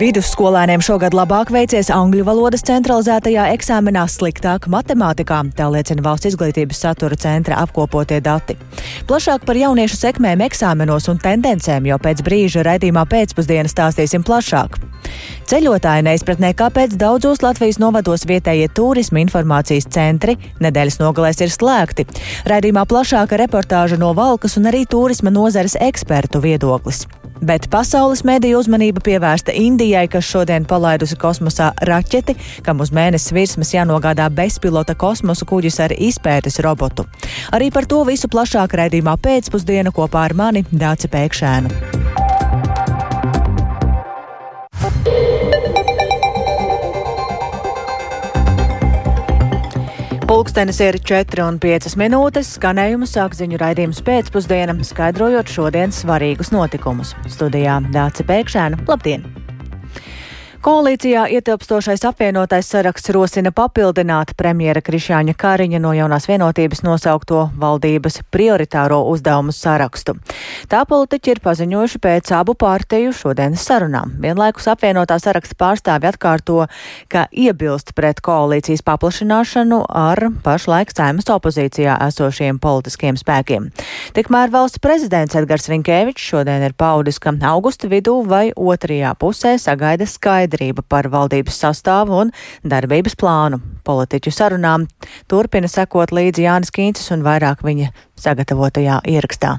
Vidusskolēniem šogad labāk veicies angļu valodas centralizētajā eksāmenā, sliktāk matemātikā, tā liecina Valsts izglītības satura centra apkopotie dati. Plašāk par jauniešu sekmēm eksāmenos un tendencēm jau pēc brīža raidījumā pēcpusdienas stāstīsim plašāk. Ceļotāji neizpratnē, kāpēc daudzos Latvijas novados vietējie turisma informācijas centri nedēļas nogalēs ir slēgti. Raidījumā plašāka reportāža no Valkas un arī turisma nozares ekspertu viedoklis. Bet pasaules mediju uzmanība pievērsta Indijai, kas šodien palaidusi kosmosā raķeti, kam uz mēnesis virsmas jānogādā bezpilota kosmosa kuģis ar izpētes robotu. Arī par to visu plašāk raidījumā pēcpusdiena kopā ar mani Dāci Pēkšēnu. Pulkstenis ir 4,5 minūtes. Skanējumu sāk ziņu raidījums pēcpusdienam, skaidrojot šodienas svarīgus notikumus. Studijā Dāca Pēkšēna. Labdien! Koalīcijā ietilpstošais apvienotais saraksts rosina papildināt premjera Krišāņa Kariņa no jaunās vienotības nosaukto valdības prioritāro uzdevumu sarakstu. Tā politiķi ir paziņojuši pēc abu pārteju šodienas sarunām. Vienlaikus apvienotā saraksta pārstāvi atkārto, ka iebilst pret koalīcijas paplašināšanu ar pašlaik saimas opozīcijā esošiem politiskiem spēkiem. Tikmēr valsts prezidents Edgars Rinkēvičs šodien ir paudis, ka augusta vidū vai otrajā pusē sagaida skaidrs skaidrība par valdības sastāvu un darbības plānu. Politiķu sarunām turpina sekot līdzi Jānis Kīncis un vairāk viņa sagatavotajā ierakstā.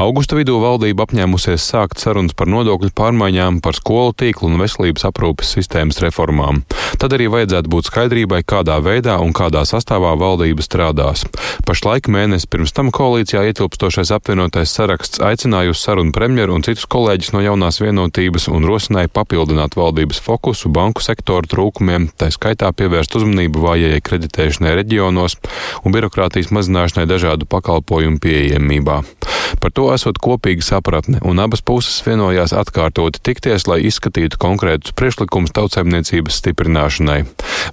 Augusta vidū valdība apņēmusies sākt sarunas par nodokļu pārmaiņām, par skolu tīklu un veselības aprūpes sistēmas reformām. Tad arī vajadzētu būt skaidrībai, kādā veidā un kādā sastāvā valdība strādās. Pašlaik mēnesi pirms tam koalīcijā ietilpstošais apvienotais saraksts aicināja uz sarunu premjeru un citus kolēģis no jaunās vienotības un rosināja papildināt valdības fokusu banku sektoru trūkumiem, tā skaitā pievērst uzmanību vājajai kreditēšanai reģionos un birokrātijas mazināšanai dažādu pakalpojumu pieejamībā. Par to esot kopīga sapratne, un abas puses vienojās atkārtoti tikties, lai izskatītu konkrētus priekšlikumus tautsēmniecības stiprināšanai.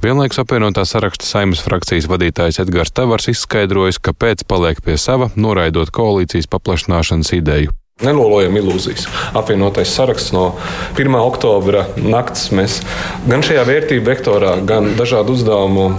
Vienlaikus apvienotā saraksta saimas frakcijas vadītājs Edgars Tavars izskaidrojas, kāpēc paliek pie sava, noraidot koalīcijas paplašināšanas ideju. Nelolojam ilūzijas. Apvienotais saraksts no 1. oktobra naktas mēs gan šajā vērtību vektorā, gan dažādu uzdevumu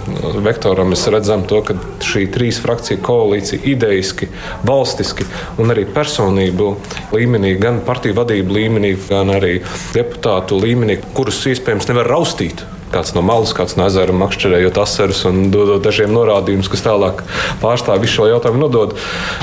vektorā redzam to, ka šī trīs frakciju koalīcija idejiski, valstiski un arī personību līmenī, gan partiju vadību līmenī, gan arī deputātu līmenī, kurus iespējams nevar raustīt kāds no malas, kāds no ezera makšķerējot asarus un dodot dažiem norādījumus, kas tālāk pārstāv visu šo jautājumu nodod.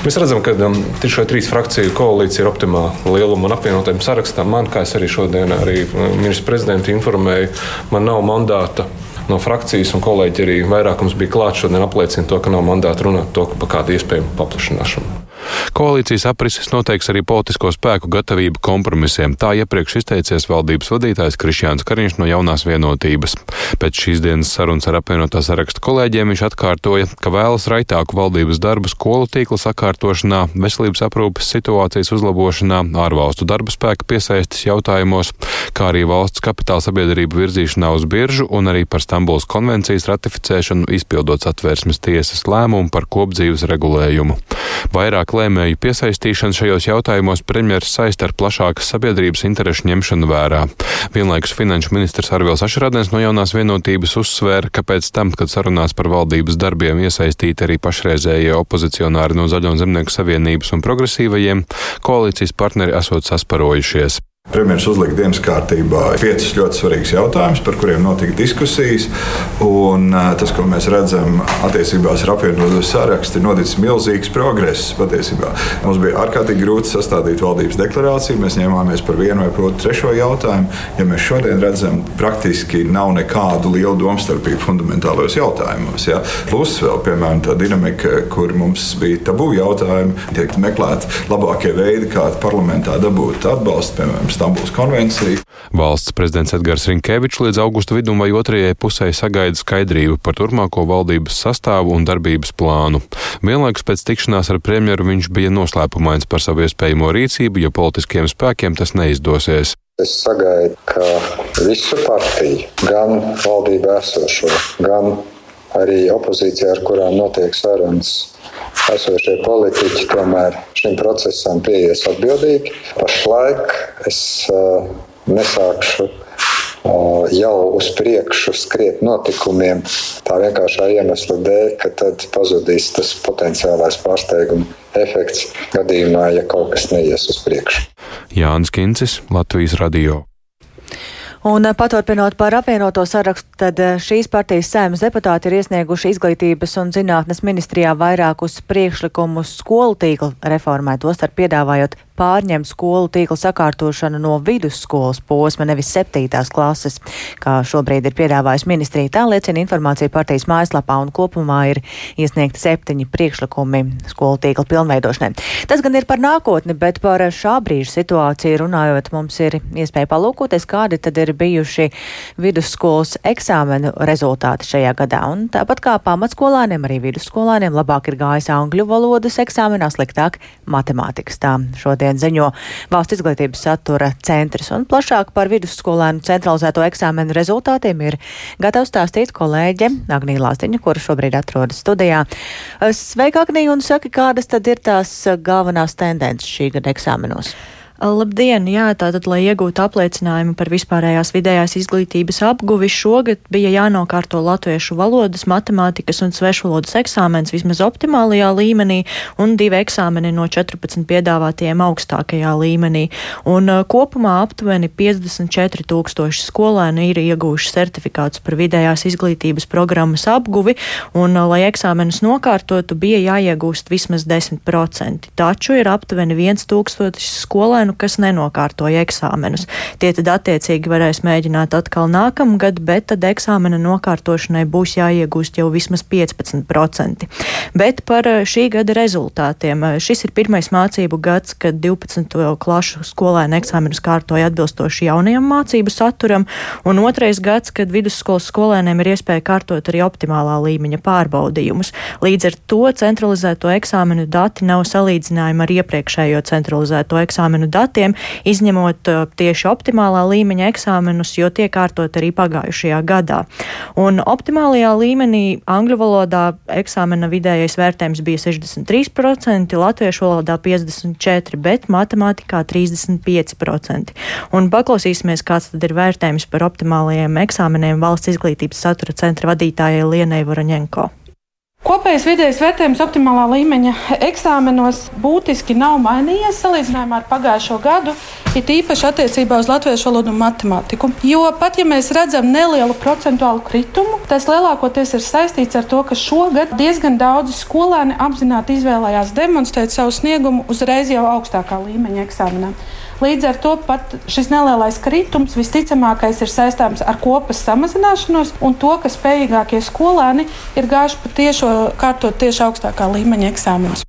Mēs redzam, ka um, šo trīs frakciju koalīcija ir optimāla lieluma un apvienotiem sarakstam. Man, kā es arī šodien arī um, ministrs prezidents informēju, man nav mandāta no frakcijas, un kolēģi arī vairākums bija klāts šodien apliecina to, ka nav mandāta runāt to, par kādu iespējamu paplašināšanu. Koalīcijas aprises noteiks arī politisko spēku gatavību kompromisiem. Tā iepriekš izteicies valdības vadītājs Krišjāns Kariņš no jaunās vienotības. Pēc šīs dienas sarunas ar apvienotā saraksta kolēģiem viņš atkārtoja, ka vēlas raitāku valdības darbu skolu tīkla sakārtošanā, veselības aprūpes situācijas uzlabošanā, ārvalstu darba spēka piesaistes jautājumos, kā arī valsts kapitāla sabiedrību virzīšanā uz biržu un arī par Stambuls konvencijas ratificēšanu, izpildot satvērsmes tiesas lēmumu par kopdzīves regulējumu. Vairāk lēmēju piesaistīšana šajos jautājumos premjeras saista ar plašākas sabiedrības interešu ņemšanu vērā. Vienlaikus finanšu ministrs Arvils Ašradens no jaunās vienotības uzsvēra, ka pēc tam, kad sarunās par valdības darbiem iesaistīti arī pašreizējie opozicionāri no Zaļo un Zemnieku savienības un progresīvajiem, koalīcijas partneri esot sasparojušies. Premjerministrs uzlika dienas kārtībā piecus ļoti svarīgus jautājumus, par kuriem notika diskusijas. Un, tas, ko mēs redzam attiecībās ar apvienoto sarakstu, ir noticis milzīgs progress. Patiesībā. Mums bija ārkārtīgi grūti sastādīt valdības deklarāciju. Mēs ņēmāmies par vienu vai otru trešo jautājumu. Ja mēs šodien redzam, praktiski nav nekādu lielu domstarpību fundamentālos jautājumos. Ja? Plus vēl, piemēram, tā dinamika, kur mums bija tabū jautājumi, tiek meklēti labākie veidi, kā parlamentā dabūt atbalstu, piemēram, Stambuls konvenciju. Valsts prezidents Edgars Rinkevičs līdz augusta vidum vai otrajai pusē sagaida skaidrību par turpmāko valdības sastāvu un darbības plānu. Vienlaikus pēc tikšanās ar premjeru viņš bija noslēpumains par savu iespējamo rīcību, jo politiskiem spēkiem tas neizdosies. Es sagaidu, ka visu partiju, gan valdībā esošo, gan arī opozīcijā, ar kurām notiek sarunas. Esošie politiķi tomēr šim procesam pieies atbildīgi. Pašlaik es uh, nesākšu uh, jau uz priekšu skriet notikumiem tā vienkāršā iemesla dēļ, ka tad pazudīs tas potenciālais pārsteiguma efekts gadījumā, ja kaut kas neies uz priekšu. Jānis Kincis, Latvijas radio. Un eh, paturpinot par apvienoto sarakstu, tad eh, šīs partijas sēmas deputāti ir iesnieguši izglītības un zinātnes ministrijā vairākus priekšlikumus skolu tīkla reformai, tostarp piedāvājot pārņemt skolu tīkla sakārtošanu no vidusskolas posma, nevis septītās klases, kā šobrīd ir piedāvājusi ministrija. Tā liecina informācija partijas mājaslapā un kopumā ir iesniegti septiņi priekšlikumi skolu tīkla pilnveidošanai. Tas gan ir par nākotni, bet par šā brīža situāciju runājot, mums ir iespēja palūkoties, kādi tad ir bijuši vidusskolas eksāmenu rezultāti šajā gadā. Un tāpat kā pamatskolāniem, arī vidusskolāniem labāk ir gājis angļu valodas eksāmenā, sliktāk matemātikas. Tā šodien ziņo valsts izglītības satura centrs. Un plašāk par vidusskolēnu centralizēto eksāmenu rezultātiem ir gatavs stāstīt kolēģe Agnija Lāstiņa, kura šobrīd atrodas studijā. Sveika, Agnija, un saki, kādas tad ir tās galvenās tendences šī gada eksāmenos? Labdien! Jā, tātad, lai iegūtu apliecinājumu par vispārējās vidējās izglītības apguvi, šogad bija jānokārto latviešu valodas, matemātikas un svešvalodas eksāmens vismaz optimālajā līmenī un divi eksāmeni no 14 piedāvātiem augstākajā līmenī. Un kopumā aptuveni 54 tūkstoši skolēni ir ieguvuši certifikātus par vidējās izglītības programmas apguvi, un, lai eksāmenus nokārtotu, bija jāiegūst vismaz 10%. Taču ir aptuveni 1000 skolēnu skolēnu, kas nenokārtoja eksāmenus. Tie tad attiecīgi varēs mēģināt atkal nākamgad, bet tad eksāmena nokārtošanai būs jāiegūst jau vismaz 15%. Bet par eh, šī gada rezultātiem. Eh, šis ir pirmais mācību gads, kad 12. klašu skolēnu eksāmenus kārtoja atbilstoši jaunajam mācību saturam, un otrais gads, kad vidusskolas skolēniem ir iespēja kārtot arī optimālā līmeņa pārbaudījumus. Līdz ar to centralizēto eksāmenu dati nav salīdzinājumi ar iepriekšējo centralizēto eksāmenu datiem datiem, izņemot uh, tieši optimālā līmeņa eksāmenus, jo tiek kārtot arī pagājušajā gadā. Un optimālajā līmenī angļu valodā eksāmena vidējais vērtējums bija 63%, latviešu valodā 54%, bet matemātikā 35%. Un paklausīsimies, kāds tad ir vērtējums par optimālajiem eksāmeniem valsts izglītības satura centra vadītājai Lienai Voroņenko. Kopējais vidējais vērtējums optimālā līmeņa eksāmenos būtiski nav mainījies salīdzinājumā ar pagājušo gadu, it īpaši attiecībā uz latviešu valodu un matemātiku. Jo pat ja mēs redzam nelielu procentuālu kritumu, tas lielākoties ir saistīts ar to, ka šogad diezgan daudzi skolēni apzināti izvēlējās demonstrēt savu sniegumu uzreiz jau augstākā līmeņa eksāmenā. Līdz ar to pat šis nelielais kritums visticamākais ir saistāms ar kopas samazināšanos un to, ka spējīgākie skolēni ir gājuši patiešo kārtot tieši augstākā līmeņa eksāmenus.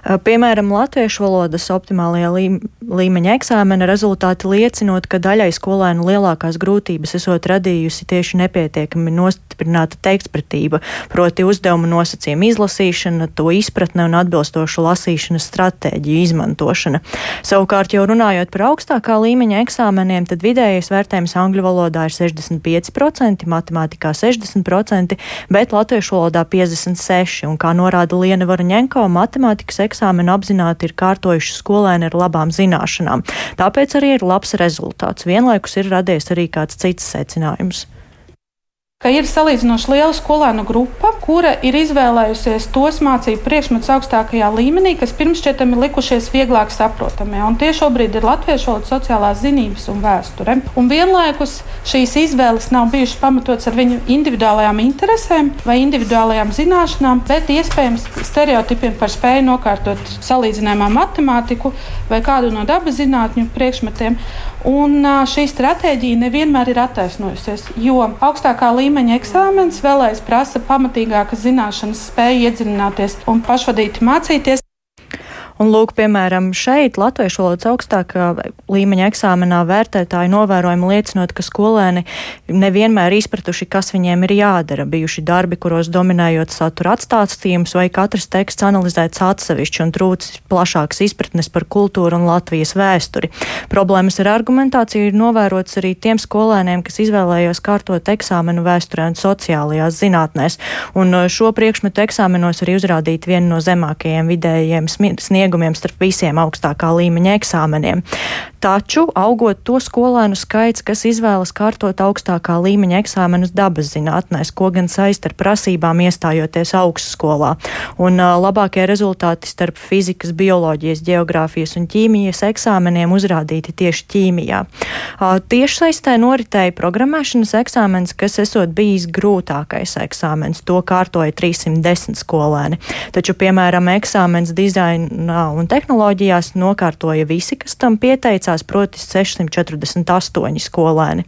Piemēram, latviešu valodas optimālajā līmeņa eksāmena rezultāti liecinot, ka daļai skolēnu lielākās grūtības esot radījusi tieši nepietiekami nostiprināta teiktpratība, proti uzdevumu nosacījumu izlasīšana, to izpratne un atbilstošu lasīšanas stratēģiju izmantošana. Savukārt, jau runājot par augstākā līmeņa eksāmeniem, tad vidējais vērtējums angļu valodā ir 65%, matemātikā 60%, bet latviešu valodā 56%, un kā norāda Liena Varaņenko, matemātikas eksāmenu apzināti ir kārtojuši skolēni ar labām zināšanām. Tāpēc arī ir labs rezultāts. Vienlaikus ir radies arī kāds cits secinājums ka ir salīdzinoši liela skolēnu grupa, kura ir izvēlējusies tos mācību priekšmetus augstākajā līmenī, kas pirms šķietam ir likušies vieglāk saprotami. Un tie šobrīd ir latviešu valoda, sociālās zinības un vēsture. Un vienlaikus šīs izvēles nav bijušas pamatotas ar viņu individuālajām interesēm vai individuālajām zināšanām, bet iespējams stereotipiem par spēju nokārtot salīdzinājumā matemātiku vai kādu no dabas zinātņu priekšmetiem. Un šī stratēģija nevienmēr ir attaisnojusies, jo augstākā līmeņa eksāmenis vēlreiz prasa pamatīgākas zināšanas, spēju iedziļināties un pašvadīti mācīties. Un, lūk, piemēram, šeit latviešu valodas augstākā līmeņa eksāmenā vērtētāji novērojumi liecinot, ka skolēni nevienmēr izpratuši, kas viņiem ir jādara. Bijuši darbi, kuros dominējot satura atstāstījums vai katrs teksts analizēts atsevišķi un trūcis plašākas izpratnes par kultūru un Latvijas vēsturi. Problēmas ar argumentāciju ir novērotas arī tiem skolēniem, kas izvēlējās kārtot eksāmenu vēsturē un sociālajās zinātnēs. Un uh, šo priekšmetu eksāmenos arī uzrādīt vienu no zemākajiem vidējiem sniegumiem starp visiem augstākā līmeņa eksāmeniem. Taču augot to skolēnu skaits, kas izvēlas kārtot augstākā līmeņa eksāmenus dabas zinātnēs, ko gan saist ar prasībām iestājoties augstskolā. Un uh, labākie rezultāti starp fizikas, bioloģijas, geogrāfijas un ķīmijas eksāmeniem uzrādīti tieši ķīmijā. Uh, tieši saistē noritēja programmēšanas eksāmens, kas esot bijis grūtākais eksāmens. To kārtoja 310 skolēni. Taču, piemēram, eksāmens dizainā un tehnoloģijās nokārtoja visi, kas tam pieteicās, proti 648 skolēni.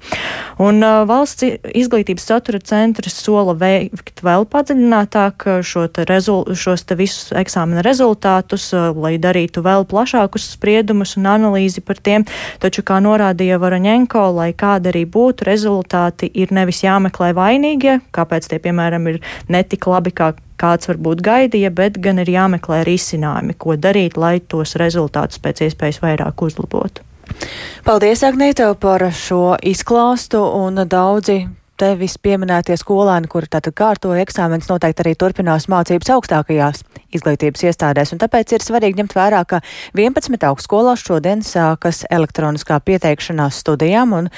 Un valsts izglītības satura centrs sola veikt vēl padziļinātāk šo te rezul, šos te visus eksāmena rezultātus, lai darītu vēl plašākus spriedumus un analīzi par tiem, taču, kā norādīja Varaņenko, lai kāda arī būtu rezultāti, ir nevis jāmeklē vainīgie, kāpēc tie, piemēram, ir netik labi, kā kāds varbūt gaidīja, bet gan ir jāmeklē risinājumi, ko darīt, lai tos rezultātus pēc iespējas vairāk uzlabotu. Paldies, Agnēto, par šo izklāstu un daudzi tevis pieminētie skolēni, kuri tātad kārto eksāmenis, noteikti arī turpinās mācības augstākajās izglītības iestādēs. Un tāpēc ir svarīgi ņemt vērā, ka 11 augstskolās šodien sākas elektroniskā pieteikšanās studijām, un,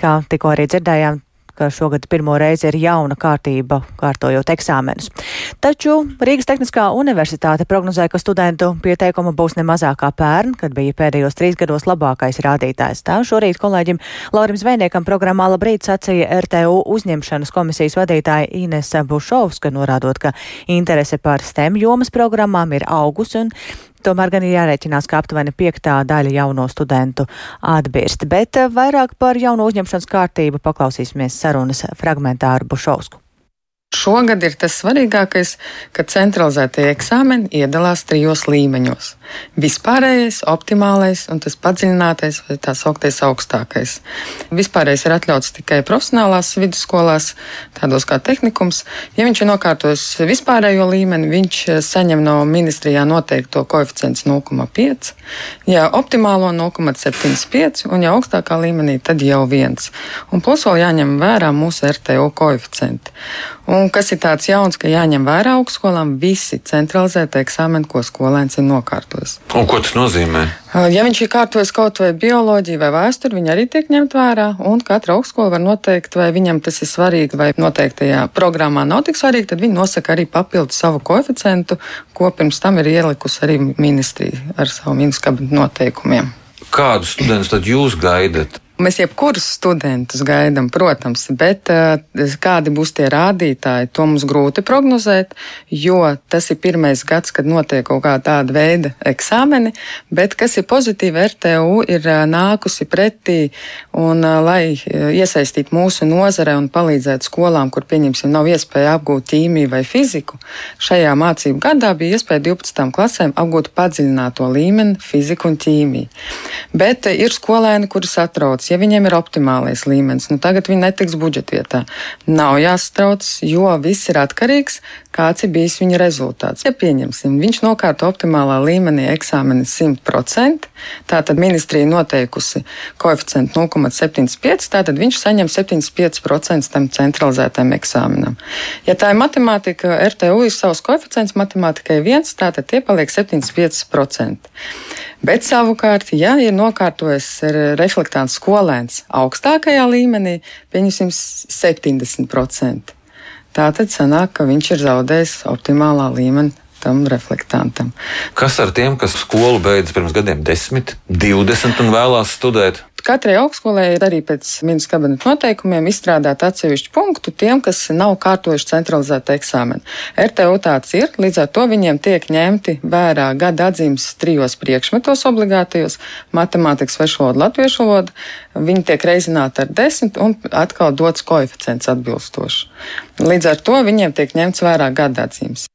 kā tikko arī dzirdējām, ka šogad pirmo reizi ir jauna kārtība kārtojot eksāmenus. Taču Rīgas Tehniskā universitāte prognozē, ka studentu pieteikuma būs ne mazākā pērn, kad bija pēdējos trīs gados labākais rādītājs. Tā šorīt kolēģim Laurim Zvejniekam programmā labrīt sacīja RTU uzņemšanas komisijas vadītāja Inese Bušovska, norādot, ka interese par STEM jomas programmām ir augus un Tomēr gan ir jārēķinās, ka aptuveni piektā daļa jauno studentu atbirst. Bet eh, vairāk par jauno uzņemšanas kārtību paklausīsimies sarunas fragmentā ar Bušovsku. Šogad ir tas svarīgākais, ka centralizētie eksāmeni iedalās trijos līmeņos - vispārējais, optimālais un tas padziļinātais vai tā sauktais augstākais. Vispārējais ir atļauts tikai profesionālās vidusskolās, tādos kā tehnikums. Ja viņš ir nokārtojis vispārējo līmeni, viņš saņem no ministrijā noteikto koeficients 0,5, ja optimālo 0,75 un ja augstākā līmenī tad jau viens. Un plus vēl jāņem vērā mūsu RTO koeficienti. Un kas ir tāds jauns, ka jāņem vērā augstskolām visi centralizētie eksāmeni, ko skolēns ir nokārtojis. Un ko tas nozīmē? Ja viņš ir kārtojis kaut vai bioloģiju vai vēsturi, viņi arī tiek ņemt vērā. Un katra augstskola var noteikt, vai viņam tas ir svarīgi, vai noteiktajā programmā nav tik svarīgi. Tad viņi nosaka arī papildu savu koeficientu, ko pirms tam ir ielikusi arī ministrija ar savu ministru kabinetu noteikumiem. Kādus studentus tad jūs gaidat? Mēs jebkurus studentus gaidām, protams, bet uh, kādi būs tie rādītāji, to mums grūti prognozēt, jo tas ir pirmais gads, kad notiek kaut kā tāda veida eksāmeni, bet kas ir pozitīvi, RTU ir uh, nākusi pretī un, uh, lai iesaistītu mūsu nozare un palīdzētu skolām, kur, pieņemsim, nav iespēja apgūt ķīmiju vai fiziku. Šajā mācību gadā bija iespēja 12. klasēm apgūt padziļināto līmeni fiziku un ķīmiju. Bet ir skolēni, kuri satrauc ja viņiem ir optimālais līmenis, nu tagad viņi netiks budžetvietā. Nav jāstrauc, jo viss ir atkarīgs, kāds ir bijis viņa rezultāts. Ja pieņemsim, viņš nokārto optimālā līmenī eksāmeni 100%, tātad ministrija noteikusi koeficientu 0,75, tātad viņš saņem 75% tam centralizētam eksāmenam. Ja tā ir matemātika, RTU ir savs koeficients, matemātikai viens, tātad tie paliek 75%. Bet savukārt, ja ir nokārtojis reflektāns skolēns augstākajā līmenī, pieņemsim 70%, tā tad sanāk, ka viņš ir zaudējis optimālā līmenī tam reflektantam. Kas ar tiem, kas skolu beidz pirms gadiem 10, 20 un vēlās studēt? Katrai augstskolai ir arī pēc ministra kabineta noteikumiem izstrādāt atsevišķu punktu tiem, kas nav kārtojuši centralizētu eksāmenu. RTU tāds ir, līdz ar to viņiem tiek ņemti vērā gada atzīmes trijos priekšmetos obligātajos - matemātikas, svešu valodu, latviešu valodu. Viņi tiek reizināti ar desmit un atkal dots koeficients atbilstoši. Līdz ar to viņiem tiek ņemts vērā gada atzīmes.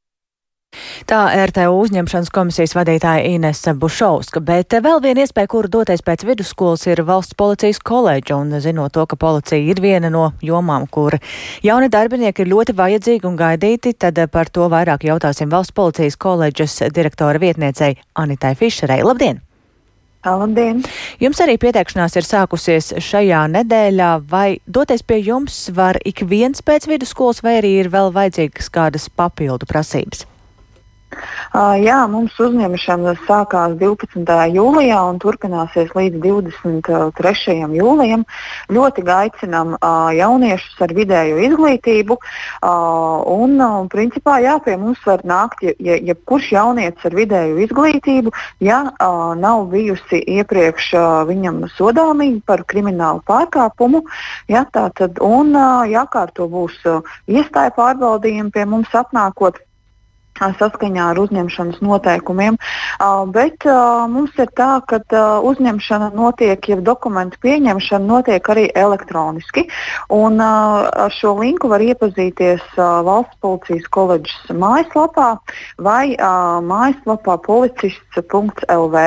Tā RTU uzņemšanas komisijas vadītāja Inese Bušovska, bet vēl viena iespēja, kuru doties pēc vidusskolas, ir valsts policijas koledža, un zinot to, ka policija ir viena no jomām, kur jauni darbinieki ir ļoti vajadzīgi un gaidīti, tad par to vairāk jautāsim valsts policijas koledžas direktora vietniecei Anitai Fišerei. Labdien! Labdien! Jums arī pieteikšanās ir sākusies šajā nedēļā, vai doties pie jums var ik viens pēc vidusskolas, vai arī ir vēl vajadzīgas kādas papildu prasības? Jā, mums uzņemšana sākās 12. jūlijā un turpināsies līdz 23. jūlijam. Ļoti aicinām jauniešus ar vidēju izglītību. Un, principā, jā, pie mums var nākt ja, jebkurš ja jaunietis ar vidēju izglītību, ja nav bijusi iepriekš viņam sodāmība par kriminālu pārkāpumu. Ja, tātad, un jākārto būs iestāja pārbaudījumi pie mums apnākot saskaņā ar uzņemšanas noteikumiem. Bet mums ir tā, ka uzņemšana notiek, ja dokumentu pieņemšana notiek arī elektroniski. Un ar šo linku var iepazīties valsts policijas koledžas mājaslapā vai mājaslapā policists.lv.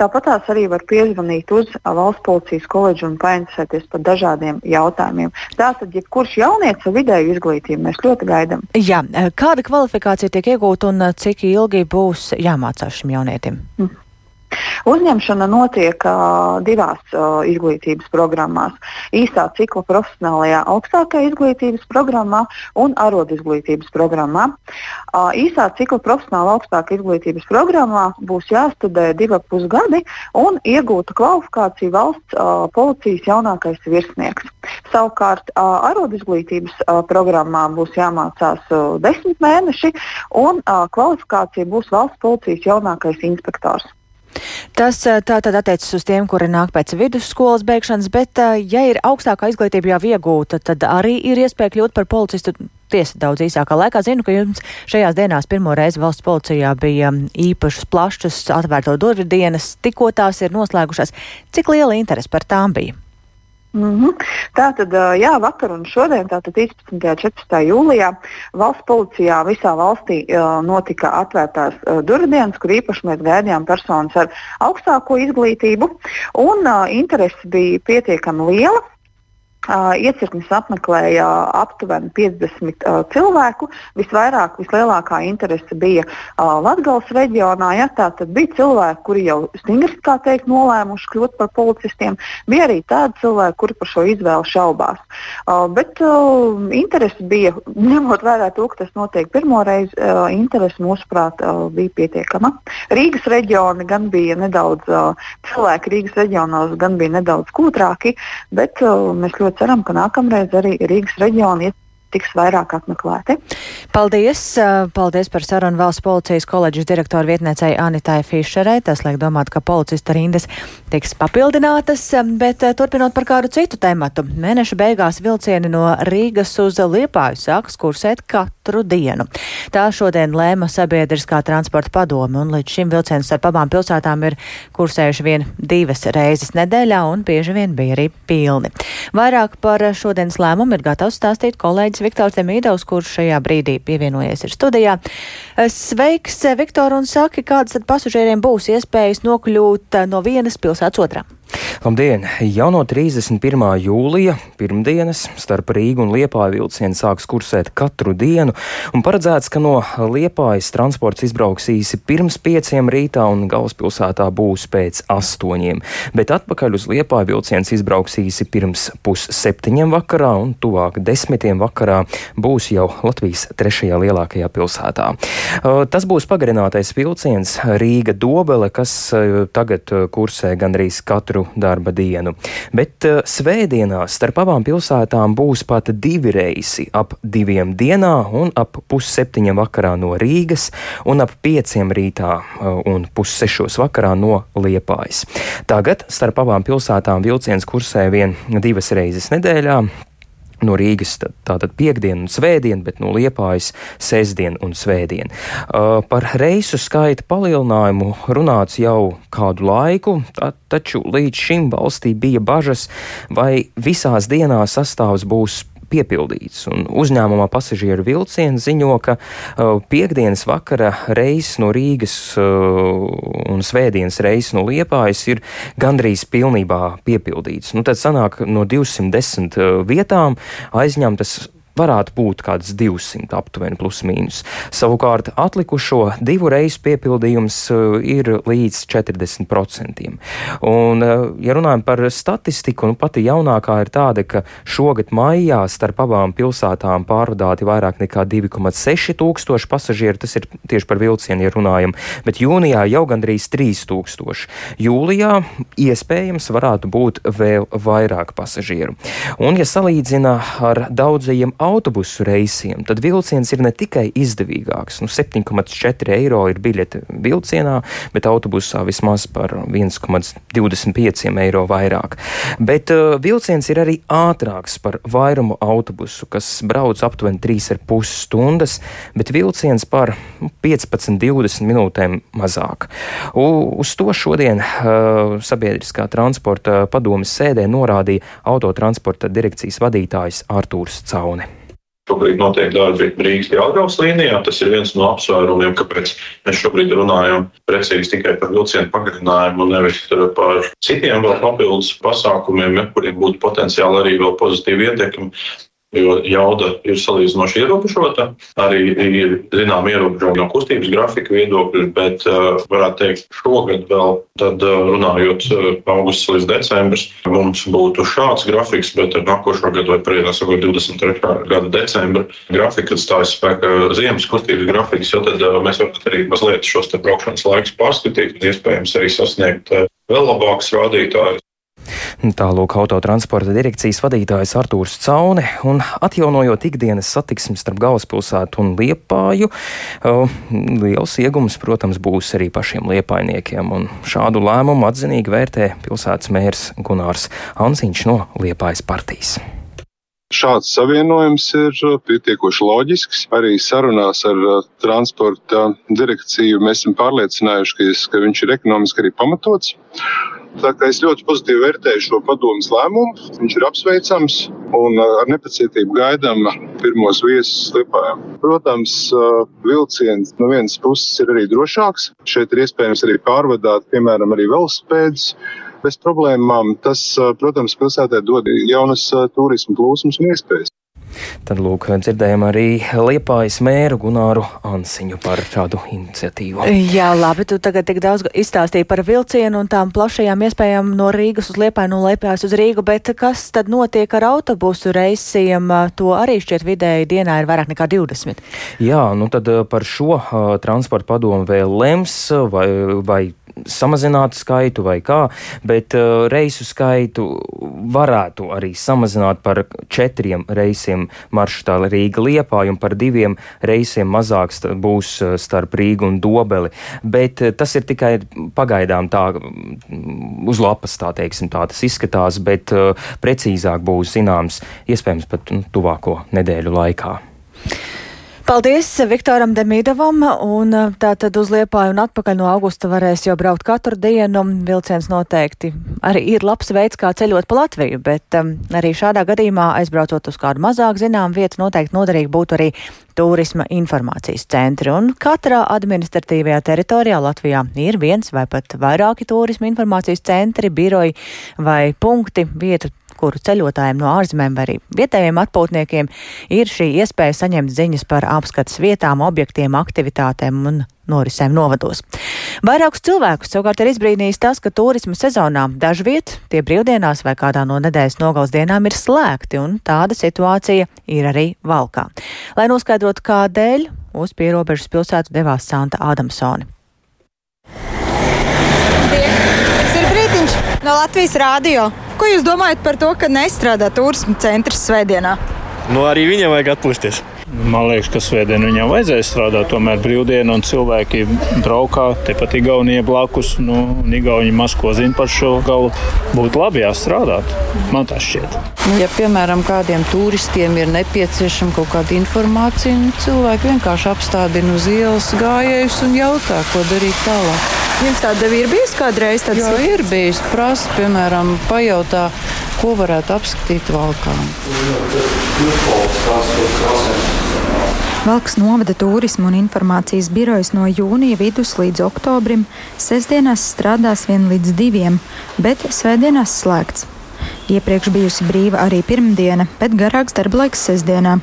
Tāpat tās arī var piezvanīt uz valsts policijas koledžu un painteresēties par dažādiem jautājumiem. Tātad, jebkurš jaunietis ar vidēju izglītību mēs ļoti gaidām. Jā, kāda kvalifikācija tiek iegūta? Būt un cik ilgi būs jāmācās šim jaunietim? Mm. Uzņemšana notiek uh, divās uh, izglītības programmās. Īstā cikla profesionālajā augstākajā izglītības programmā un arodizglītības programmā. Uh, īstā cikla profesionālā augstākā izglītības programmā būs jāstudē divi pusgadi un iegūta kvalifikācija valsts uh, policijas jaunākais virsnieks. Savukārt uh, arodizglītības uh, programmā būs jāmācās uh, desmit mēneši un uh, kvalifikācija būs valsts policijas jaunākais inspektors. Tas tā tad attiecas uz tiem, kuri nāk pēc vidusskolas beigšanas, bet, ja ir augstākā izglītība jau iegūta, tad arī ir iespēja kļūt par policistu. Tiesa daudz īsākā laikā zinu, ka jums šajās dienās pirmo reizi valsts policijā bija īpašas plašas atvērto durvju dienas, tikko tās ir noslēgušās. Cik liela interese par tām bija? Mm -hmm. Tā tad, jā, vakar un šodien, tātad 13. un 14. jūlijā, valsts policijā visā valstī notika atvērtās durvdienas, kur īpaši mēs gaidījām personas ar augstāko izglītību, un interese bija pietiekami liela. Iecirknis apmeklēja aptuveni 50 uh, cilvēku. Visvairāk, vislielākā interese bija uh, Latvijas reģionā. Ja, Tātad bija cilvēki, kuri jau stingri teikt, nolēmuši kļūt par policistiem. Bija arī tādi cilvēki, kuri par šo izvēli šaubās. Uh, bet uh, interese bija, ņemot vērā to, ka tas notiek pirmo reizi, uh, interese mūsuprāt uh, bija pietiekama. Rīgas reģioni gan bija nedaudz, uh, cilvēki Rīgas reģionos gan bija nedaudz kūtrāki, bet uh, mēs ļoti ceram, ka nākamreiz arī Rīgas reģiona tiks vairāk apmeklēti. Paldies! Paldies par sarunu valsts policijas koledžas direktoru vietniecei Anitai Fišerei. Tas liek domāt, ka policista rindas tiks papildinātas, bet turpinot par kādu citu tematu. Mēneša beigās vilcieni no Rīgas uz Liepāju sāks kursēt katru dienu. Tā šodien lēma sabiedriskā transporta padome, un līdz šim vilciens starp abām pilsētām ir kursējuši vien divas reizes nedēļā, un bieži vien bija arī pilni. Vairāk par šodienas lēmumu ir gatavs stāstīt kolēģis Viktors Demīdovs, kurš šajā brīdī pievienojies ir studijā. Sveiks, Viktor, un saki, kādas tad pasažieriem būs iespējas nokļūt no vienas pilsētas otrā? Labdien! Jau no 31. jūlija pirmdienas starp Rīgu un Liepāju vilcienu sāks kursēt katru dienu, un paredzēts, ka no Liepājas transports izbrauks īsi pirms pieciem rītā un galvaspilsētā būs pēc astoņiem, bet atpakaļ uz Liepāju vilciens izbrauks īsi pirms pusseptiņiem vakarā un tuvāk desmitiem vakarā būs jau Latvijas trešajā lielākajā pilsētā. Tas būs pagarinātais vilciens Rīga Dobele, kas tagad kursē gandrīz katru katru darba dienu. Bet uh, svētdienās starp abām pilsētām būs pat divi reisi - ap diviem dienā un ap pusseptiņiem vakarā no Rīgas un ap pieciem rītā uh, un pussešos vakarā no Liepājas. Tagad starp abām pilsētām vilciens kursē vien divas reizes nedēļā no Rīgas tātad piekdienu un svētdienu, bet no Liepājas sestdienu un svētdienu. Uh, par reisu skaita palielinājumu runāts jau kādu laiku, tā, taču līdz šim valstī bija bažas, vai visās dienās sastāvs būs piepildīts. Un uzņēmumā pasažieru vilciens ziņo, ka uh, piekdienas vakara reiss no Rīgas uh, un svētdienas reiss no Liepājas ir gandrīz pilnībā piepildīts. Nu, tad sanāk no 210 uh, vietām aizņemtas varētu būt kāds 200 aptuveni plus mīnus. Savukārt atlikušo divu reizu piepildījums uh, ir līdz 40%. Un, uh, ja runājam par statistiku, nu pati jaunākā ir tāda, ka šogad maijā starp abām pilsētām pārvadāti vairāk nekā 2,6 tūkstoši pasažieru, tas ir tieši par vilcienu, ja runājam, bet jūnijā jau gandrīz 3 tūkstoši. Jūlijā iespējams varētu būt vēl vairāk pasažieru. Un, ja salīdzina ar daudzajiem autobusu reisiem, tad vilciens ir ne tikai izdevīgāks. Nu, 7,4 eiro ir biļete vilcienā, bet autobusā vismaz par 1,25 eiro vairāk. Bet uh, vilciens ir arī ātrāks par vairumu autobusu, kas brauc aptuveni 3,5 stundas, bet vilciens par 15-20 minūtēm mazāk. U, uz to šodien uh, sabiedriskā transporta padomes sēdē norādīja autotransporta direkcijas vadītājs Artūrs Cauni. Šobrīd notiek darbi Rīgas Jālgavas līnijā. Tas ir viens no apsvērumiem, kāpēc mēs šobrīd runājam precīzi tikai par vilcienu pagarinājumu un nevis par citiem vēl papildus pasākumiem, kuriem būtu potenciāli arī vēl pozitīva ietekme jo jauda ir salīdzinoši ierobežota. Arī ir zinām ierobežojumi no kustības grafika viedokļa, bet uh, varētu teikt, šogad vēl tad uh, runājot uh, augusts līdz decembris, mums būtu šāds grafiks, bet ar nākošo gadu vai pēdējā sakot 23. gada decembra grafika, stājas spēkā ziemas kustības grafiks, jo tad uh, mēs varam arī mazliet šos te braukšanas laikus pārskatīt un iespējams arī sasniegt uh, vēl labākus rādītājus. Tālūk autotransporta direkcijas vadītājs Artūrs Caune un atjaunojot ikdienas satiksmi starp galvaspilsētu un Liepāju, liels iegums, protams, būs arī pašiem liepainiekiem, un šādu lēmumu atzinīgi vērtē pilsētas mērs Gunārs Anziņš no Liepājas partijas. Šāds savienojums ir pietiekoši loģisks. Arī sarunās ar transporta direkciju mēs esam pārliecinājušies, ka viņš ir ekonomiski arī pamatots. Es ļoti pozitīvi vērtēju šo padomus lēmumu, viņš ir apsveicams un uh, ar nepacietību gaidām pirmos viesus Lietpājā. Protams, uh, vilciens no vienas puses ir arī drošāks. Šeit ir iespējams arī pārvadāt, piemēram, arī velospēdus bez problēmām. Tas, uh, protams, pilsētā dod jaunas turismu plūsmas un iespējas. Tad lūk, dzirdējām arī Liepājas mēru Gunāru Ansiņu par šādu iniciatīvu. Jā, labi, tu tagad tik daudz izstāstīji par vilcienu un tām plašajām iespējām no Rīgas uz Liepāju, no Liepājas uz Rīgu, bet kas tad notiek ar autobusu reisiem? To arī šķiet vidēji dienā ir vairāk nekā 20. Jā, nu tad eh, par šo uh, transporta padomu vēl lems vai, vai samazināt skaitu vai kā, bet uh, reisu skaitu varētu arī samazināt par četriem reisiem maršrutā Rīga Liepāj un par diviem reisiem mazāks būs uh, starp Rīgu un Dobeli. Bet uh, tas ir tikai pagaidām tā mm, uz lapas, tā teiksim, tā tas izskatās, bet uh, precīzāk būs zināms iespējams pat nu, tuvāko nedēļu laikā. Paldies Viktoram Demīdovam, un uh, tā tad uz Liepāju un atpakaļ no augusta varēs jau braukt katru dienu. Vilciens noteikti arī ir labs veids, kā ceļot pa Latviju, bet um, arī šādā gadījumā aizbraucot uz kādu mazāk zinām vietu, noteikti noderīgi būtu arī turisma informācijas centri, un katrā administratīvajā teritorijā Latvijā ir viens vai pat vairāki turisma informācijas centri, biroji vai punkti, vietu kuru ceļotājiem no ārzemēm vai arī vietējiem atpūtniekiem ir šī iespēja saņemt ziņas par apskates vietām, objektiem, aktivitātēm un norisēm novados. Vairākus cilvēkus savukārt ir izbrīnījis tas, ka turisma sezonā dažviet tie brīvdienās vai kādā no nedēļas nogals dienām ir slēgti, un tāda situācija ir arī valkā. Lai noskaidrotu, kādēļ uz pierobežas pilsētu devās Santa Adamsoni. No Latvijas rādio. Ko jūs domājat par to, ka nestrādā turisma centrs svētdienā? Nu, arī viņam vajag atpūsties. Man liekas, ka svētdien viņam vajadzēja strādāt, tomēr brīvdiena un cilvēki braukā tepat Igaunijā blakus. Nu, Igauni maz ko zina par šo galu. Būtu labi jāstrādāt. Man tas šķiet. Nu, ja, piemēram, kādiem turistiem ir nepieciešama kaut kāda informācija, nu, cilvēki vienkārši apstādina uz ielas gājējus un jautā, ko darīt tālāk. Jums tāda ir bijusi kādreiz? Jā, ir bijis. Prasa, piemēram, pajautā, ko varētu apskatīt valkā. Valks novada turismu un informācijas birojas no jūnija vidus līdz oktobrim. Sestdienās strādās vien līdz diviem, bet svētdienās slēgts. Iepriekš bijusi brīva arī pirmdiena, bet garāks darba laiks sestdienā.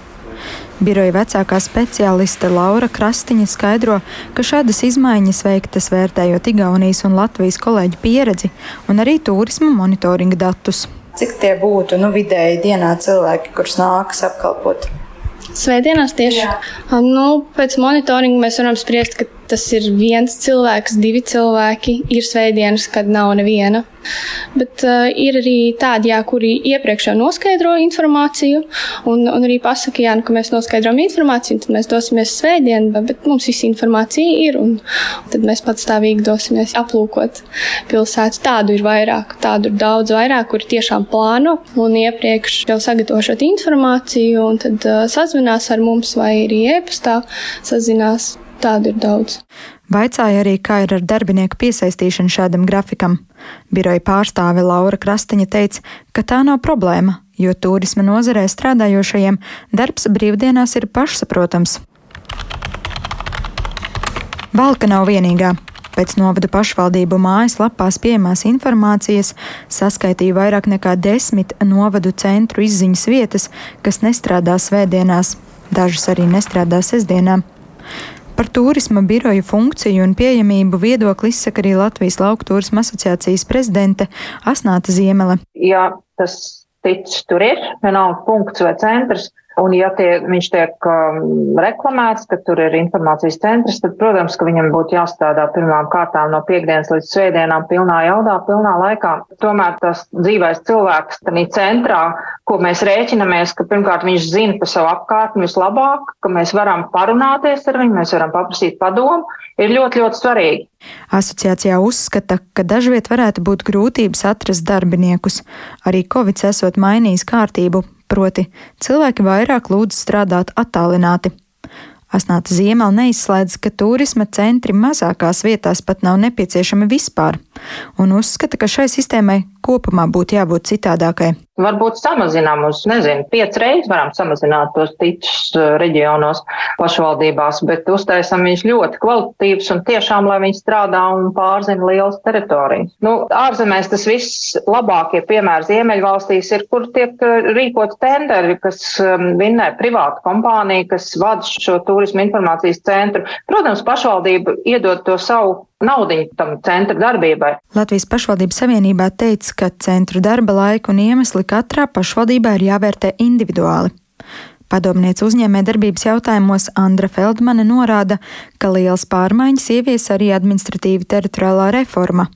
Biroja vecākā speciāliste Laura Krastiņa skaidro, ka šādas izmaiņas veiktas vērtējot Igaunijas un Latvijas kolēģu pieredzi un arī turisma monitoringa datus. Cik tie būtu nu, vidēji dienā cilvēki, kurus nākas apkalpot? Svētdienās tieši. Jā. Nu, pēc monitoringa mēs varam spriest, ka tas ir viens cilvēks, divi cilvēki. Ir svētdienas, kad nav neviena. Bet uh, ir arī tādi, jā, kuri iepriekš jau noskaidro informāciju, un, un arī pasaka, jā, nu, ka mēs noskaidrojam informāciju, tad mēs dosimies svētdien, bet mums visa informācija ir, un, un tad mēs patstāvīgi dosimies aplūkot pilsētu. Tādu ir vairāk, tādu ir daudz vairāk, kuri tiešām plāno un iepriekš jau sagatavošot informāciju, un tad uh, sazvinās ar mums vai arī e-pastā sazinās. Tādu ir daudz. Vaicāja arī, kā ir ar darbinieku piesaistīšanu šādam grafikam. Biroja pārstāve Laura Krastiņa teica, ka tā nav problēma, jo turisma nozarē strādājošajiem darbs brīvdienās ir pašsaprotams. Valka nav vienīgā. Pēc novada pašvaldību mājaslapās pieejamās informācijas saskaitīja vairāk nekā desmit novadu centru izziņas vietas, kas nestrādā svētdienās. Dažas arī nestrādā sestdienā. Par turisma biroju funkciju un pieejamību viedokli izsaka arī Latvijas Lauku turisma asociācijas prezidente Asnāta Ziemele. Ja tas ticis tur ir, vienalga punkts vai centrs, Un, ja tie, viņš tiek um, reklamēts, ka tur ir informācijas centrs, tad, protams, ka viņam būtu jāstrādā pirmām kārtām no piekdienas līdz svētdienām pilnā jaudā, pilnā laikā. Tomēr tas dzīvais cilvēks tādā centrā, ko mēs rēķinamies, ka pirmkārt viņš zina par savu apkārtni vislabāk, ka mēs varam parunāties ar viņu, mēs varam paprasīt padomu, ir ļoti, ļoti svarīgi. Asociācijā uzskata, ka dažviet varētu būt grūtības atrast darbiniekus. Arī Covid esot mainījis kārtību, proti cilvēki vairāk lūdz strādāt attālināti. Asnāta Ziemela neizslēdz, ka turisma centri mazākās vietās pat nav nepieciešami vispār, un uzskata, ka šai sistēmai kopumā būtu jābūt citādākai varbūt samazinām uz, nezinu, piec reizes varam samazināt tos tičus uh, reģionos pašvaldībās, bet uztaisam viņš ļoti kvalitatīvs un tiešām, lai viņi strādā un pārzina lielas teritorijas. Nu, ārzemēs tas viss labākie piemēri Ziemeļvalstīs ir, kur tiek uh, rīkot tenderi, kas um, vinnē privāta kompānija, kas vada šo turismu informācijas centru. Protams, pašvaldība iedod to savu naudiņu tam centra darbībai. Latvijas pašvaldības savienībā teica, ka centru darba laika un iemesli katrā pašvaldībā ir jāvērtē individuāli. Padomniece uzņēmē darbības jautājumos Andra Feldmane norāda, ka liels pārmaiņas ievies arī administratīva teritoriālā reforma.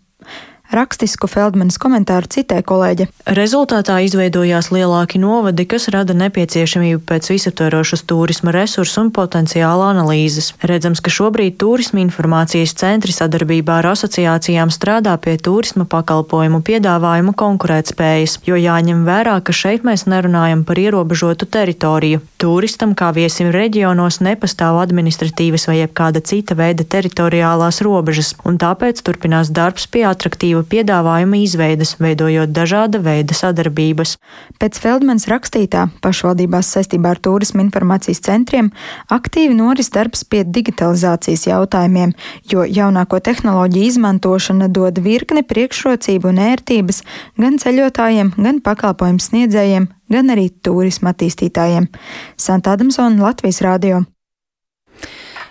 Rakstisku Feldmanas komentāru citē kolēģe. Rezultātā izveidojās lielāki novadi, kas rada nepieciešamību pēc visaptverošas turisma resursu un potenciāla analīzes. Redzams, ka šobrīd turisma informācijas centri sadarbībā ar asociācijām strādā pie turisma pakalpojumu piedāvājumu konkurētspējas, jo jāņem vērā, ka šeit mēs nerunājam par ierobežotu teritoriju. Turistam kā viesim reģionos nepastāv administratīvas vai jebkāda cita veida teritoriālās robežas, un tāpēc turpinās darbs pie atraktīva piedāvājumu izveidas, veidojot dažāda veida sadarbības. Pēc Feldmanas rakstītā pašvaldībās saistībā ar turismu informācijas centriem aktīvi noris darbs pie digitalizācijas jautājumiem, jo jaunāko tehnoloģiju izmantošana dod virkni priekšrocību un ērtības gan ceļotājiem, gan pakalpojumu sniedzējiem, gan arī turisma attīstītājiem. Santa Adamsona, Latvijas Rādio.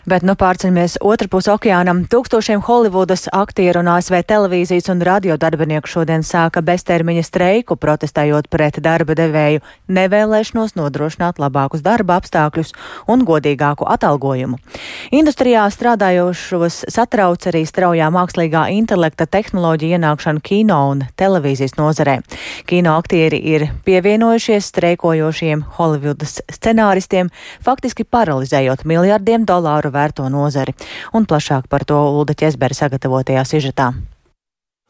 Bet nu pārceļamies otrpus okeānam. Tūkstošiem Holivudas aktieru un ASV televīzijas un radio darbinieku šodien sāka beztermiņa streiku, protestējot pret darba devēju nevēlēšanos nodrošināt labākus darba apstākļus un godīgāku atalgojumu. Industrijā strādājošos satrauc arī straujā mākslīgā intelekta tehnoloģija ienākšana kino un televīzijas nozarē. Kino aktieri ir pievienojušies streikojošiem Holivudas scenāristiem, faktiski paralizējot miljardiem dolāru vērto nozari. Un plašāk par to Ulda Ķesberi sagatavotajā sižetā.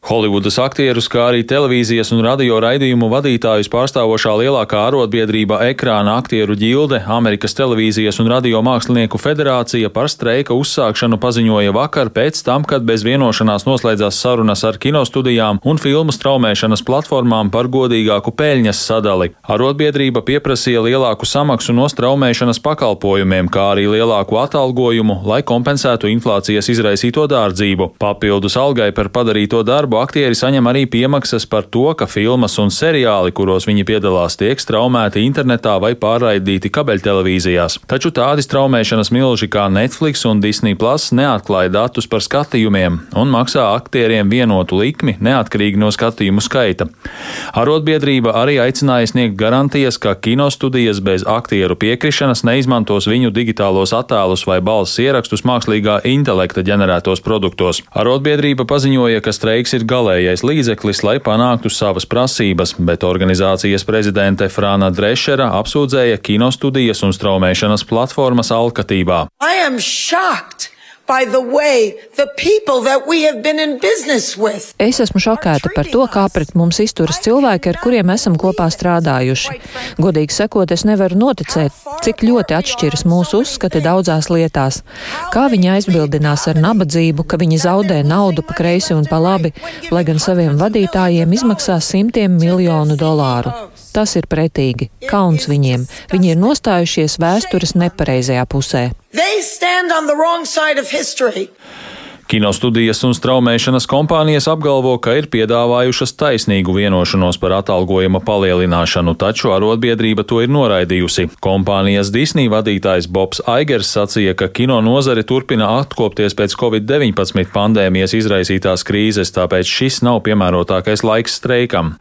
Holivudas aktierus, kā arī televīzijas un radio raidījumu vadītājus pārstāvošā lielākā arotbiedrība Ekrāna aktieru ģilde, Amerikas televīzijas un radio mākslinieku federācija par streika uzsākšanu paziņoja vakar pēc tam, kad bez vienošanās noslēdzās sarunas ar kinostudijām un filmu straumēšanas platformām par godīgāku peļņas sadali. Arotbiedrība pieprasīja lielāku samaksu no straumēšanas pakalpojumiem, kā arī lielāku atalgojumu, lai kompensētu inflācijas izraisīto dārdzību. Papildus algai par padarīto darbu darbu aktieri saņem arī piemaksas par to, ka filmas un seriāli, kuros viņi piedalās, tiek straumēti internetā vai pārraidīti kabeļtelevīzijās. Taču tādi straumēšanas milži kā Netflix un Disney Plus neatklāja datus par skatījumiem un maksā aktieriem vienotu likmi neatkarīgi no skatījumu skaita. Arotbiedrība arī aicināja sniegt garantijas, ka kinostudijas bez aktieru piekrišanas neizmantos viņu digitālos attēlus vai balss ierakstus mākslīgā intelekta ģenerētos produktos. Arotbiedrība paziņoja, ka streiks ir ir galējais līdzeklis, lai panāktu savas prasības, bet organizācijas prezidente Frāna Drešera apsūdzēja kinostudijas un straumēšanas platformas alkatībā. I am shocked! Es esmu šokēta par to, kā pret mums izturas cilvēki, ar kuriem esam kopā strādājuši. Godīgi sakot, es nevaru noticēt, cik ļoti atšķiras mūsu uzskati daudzās lietās. Kā viņi aizbildinās ar nabadzību, ka viņi zaudē naudu pa kreisi un pa labi, lai gan saviem vadītājiem izmaksā simtiem miljonu dolāru. Tas ir pretīgi, kauns viņiem. Viņi ir nostājušies vēstures nepareizajā pusē. They stand on the wrong side of history. Kinostudijas un straumēšanas kompānijas apgalvo, ka ir piedāvājušas taisnīgu vienošanos par atalgojuma palielināšanu, taču arotbiedrība to ir noraidījusi. Kompānijas Disney vadītājs Bobs Aigers sacīja, ka kino nozare turpina atkopties pēc Covid-19 pandēmijas izraisītās krīzes, tāpēc šis nav piemērotākais laiks streikam.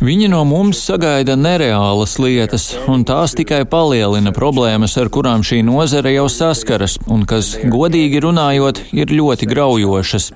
Viņi no mums sagaida nereālas lietas, un tās tikai palielina problēmas, ar kurām šī nozare jau saskaras, un kas godīgi Godīgi runājot, ir ļoti graujošas.